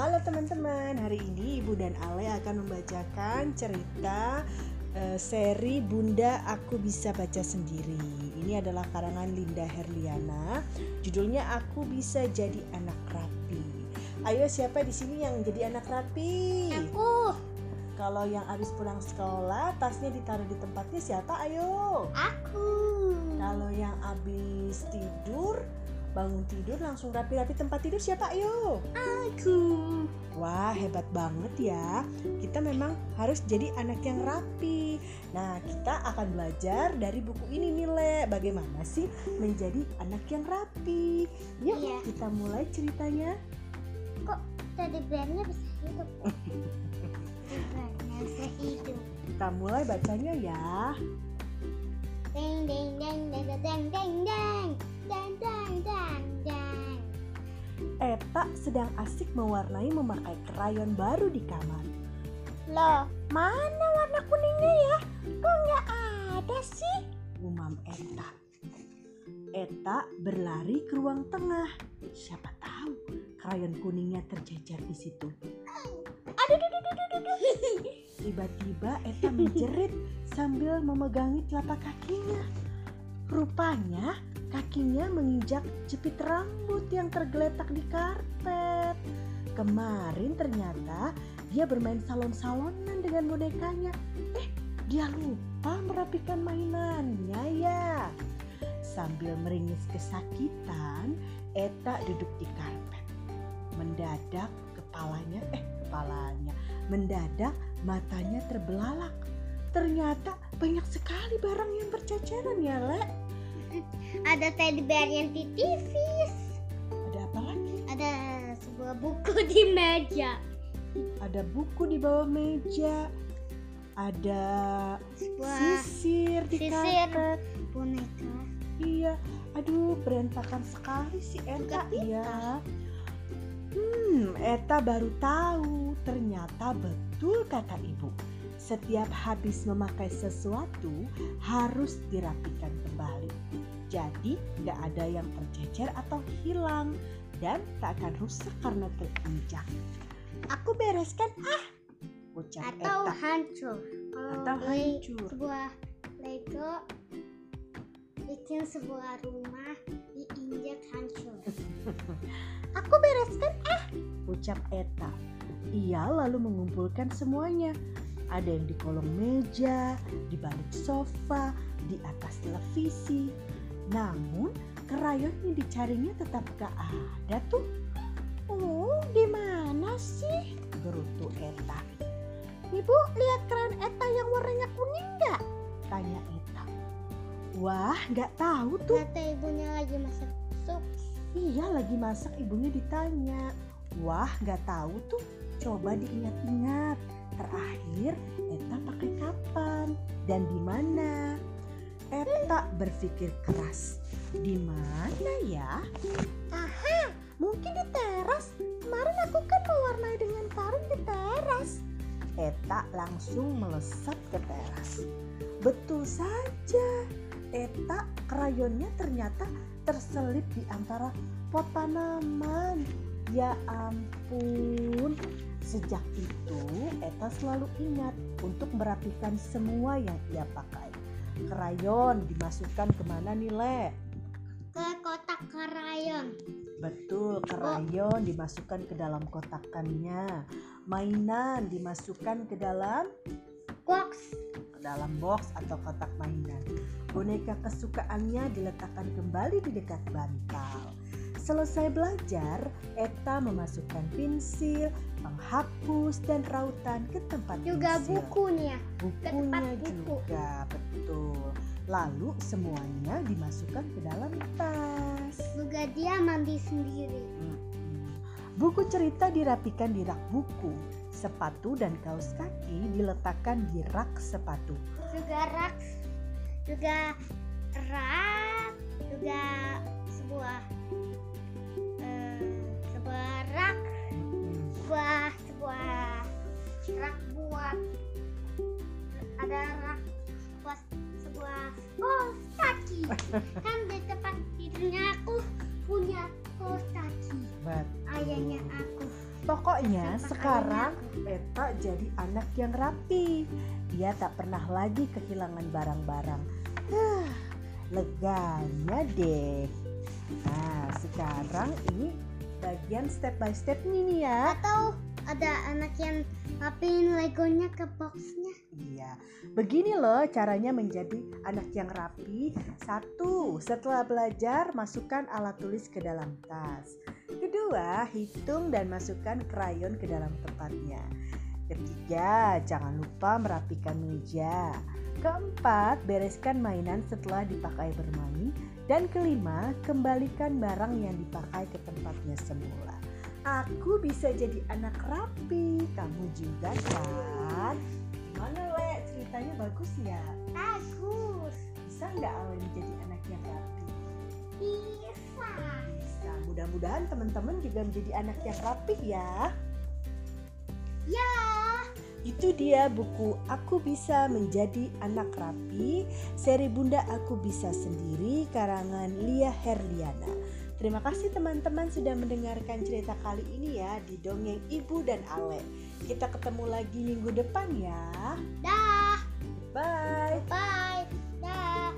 Halo teman-teman, hari ini Ibu dan Ale akan membacakan cerita eh, seri Bunda Aku Bisa Baca Sendiri. Ini adalah karangan Linda Herliana. Judulnya Aku Bisa Jadi Anak Rapi. Ayo siapa di sini yang jadi anak rapi? Aku, Kalau yang habis pulang sekolah, tasnya ditaruh di tempatnya siapa? Ayo. aku. Kalau yang habis tidur, bangun tidur langsung rapi-rapi tempat tidur siapa? Ayo. Aku. Wah, hebat banget ya. Kita memang harus jadi anak yang rapi. Nah, kita akan belajar dari buku ini nih, Le. Bagaimana sih menjadi anak yang rapi? Yuk, Iya. kita mulai ceritanya. Kok tadi bearnya bisa hidup? Bearnya bisa hidup. Kita mulai bacanya ya. Deng deng deng deng deng deng deng deng deng deng deng. Eta sedang asik mewarnai memakai krayon baru di kamar. Loh, Mana warna kuningnya ya? Kok nggak ada sih? Umam Eta. Eta berlari ke ruang tengah. Siapa tahu krayon kuningnya terjejer di situ. Aduh, aduh, aduh, aduh, aduh. Tiba-tiba Eta menjerit sambil memegangi telapak kakinya. Rupanya kakinya menginjak jepit rambut yang tergeletak di karpet. Kemarin ternyata dia bermain salon-salonan dengan bonekanya. Eh, dia lupa merapikan mainannya ya. Sambil meringis kesakitan, Eta duduk di karpet. Mendadak kepalanya, eh kepalanya, mendadak matanya terbelalak. Ternyata banyak sekali barang yang berceceran ya, Le. Ada teddy bear yang tipis. Ada apa lagi? Ada sebuah buku di meja. Ada buku di bawah meja. Ada Sebuah sisir di sisir. karpet. boneka. Iya, aduh berantakan sekali sih Eta Bukan ya. Hmm, Eta baru tahu ternyata betul kata ibu. Setiap habis memakai sesuatu harus dirapikan kembali. Jadi nggak ada yang tercecer atau hilang dan tak akan rusak karena terinjak. Aku bereskan ah, ucap Atau Eta. hancur. Kalau Atau hancur. sebuah Lego bikin sebuah rumah diinjak hancur. Aku bereskan ah, ucap Eta. Ia lalu mengumpulkan semuanya. Ada yang di kolong meja, di balik sofa, di atas televisi. Namun krayon yang dicarinya tetap gak ada tuh. Oh, di mana sih? Gerutu Eta. Ibu lihat krayon Eta yang warnanya kuning nggak? Tanya Eta. Wah, nggak tahu tuh. Kata ibunya lagi masak sup. Iya lagi masak ibunya ditanya. Wah nggak tahu tuh. Coba diingat-ingat. Terakhir Eta pakai kapan dan di mana? Eta berpikir keras. Di mana ya? Aha, mungkin di teras. Kemarin aku kan mewarnai dengan karung di teras. Eta langsung melesat ke teras. Betul saja. Eta krayonnya ternyata terselip di antara pot tanaman. Ya ampun. Sejak itu, Eta selalu ingat untuk merapikan semua yang ia pakai. Krayon dimasukkan ke mana nih, Le? ke kotak krayon. Betul, krayon dimasukkan ke dalam kotakannya. Mainan dimasukkan ke dalam Box. ke dalam box atau kotak mainan. Boneka kesukaannya diletakkan kembali di dekat bantal. Selesai belajar, Eta memasukkan pensil, penghapus, dan rautan ke tempat Juga pensil. ya. Bukunya tempat buku. juga, betul. Lalu semuanya dimasukkan ke dalam tas. Juga dia mandi sendiri. Buku cerita dirapikan di rak buku. Sepatu dan kaos kaki diletakkan di rak sepatu. Juga rak. Juga rak. Juga sebuah rak. Mm-mm. Sebuah sebuah rak buat ada rak buat sebuah kaos kaki. kan di tempat tidurnya aku punya kaos kaki. Ayahnya aku. Pokoknya sekarang Eta jadi anak yang rapi. Dia tak pernah lagi kehilangan barang-barang. Huh, leganya deh. Nah, sekarang ini bagian step by step nih ya. Atau ada anak yang rapiin legonya ke boxnya. Iya, begini loh caranya menjadi anak yang rapi. Satu, setelah belajar masukkan alat tulis ke dalam tas. Kedua, hitung dan masukkan krayon ke dalam tempatnya. Ketiga, jangan lupa merapikan meja. Keempat, bereskan mainan setelah dipakai bermain. Dan kelima, kembalikan barang yang dipakai ke tempatnya semula. Aku bisa jadi anak rapi, kamu juga kan? Gimana Le, ceritanya bagus ya? Bagus. Bisa nggak Ale jadi anak yang rapi? Bisa. Bisa, mudah-mudahan teman-teman juga menjadi anak yang rapi ya. Ya. Itu dia buku Aku Bisa Menjadi Anak Rapi, seri Bunda Aku Bisa Sendiri karangan Lia Herliana. Terima kasih teman-teman sudah mendengarkan cerita kali ini ya di Dongeng Ibu dan Ale. Kita ketemu lagi minggu depan ya. Dah. Bye. Bye. Dah.